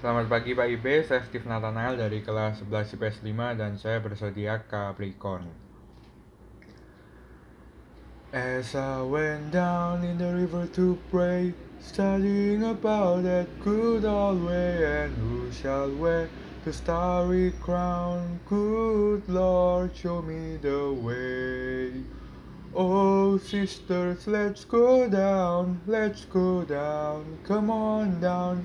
Selamat pagi Pak Ibe, saya Steve Nathanael dari kelas 11 IPS 5 dan saya bersedia Capricorn. As I went down in the river to pray, studying about that good old way, and who shall wear the starry crown? Good Lord, show me the way. Oh, sisters, let's go down, let's go down, come on down.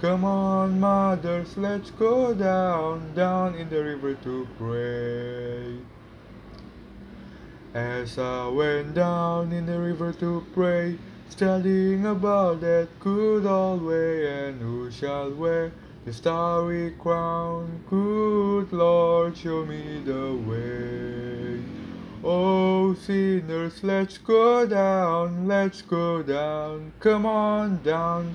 Come on, mothers, let's go down, down in the river to pray. As I went down in the river to pray, studying about that good old way, and who shall wear the starry crown? Good Lord, show me the way. Oh, sinners, let's go down, let's go down, come on down.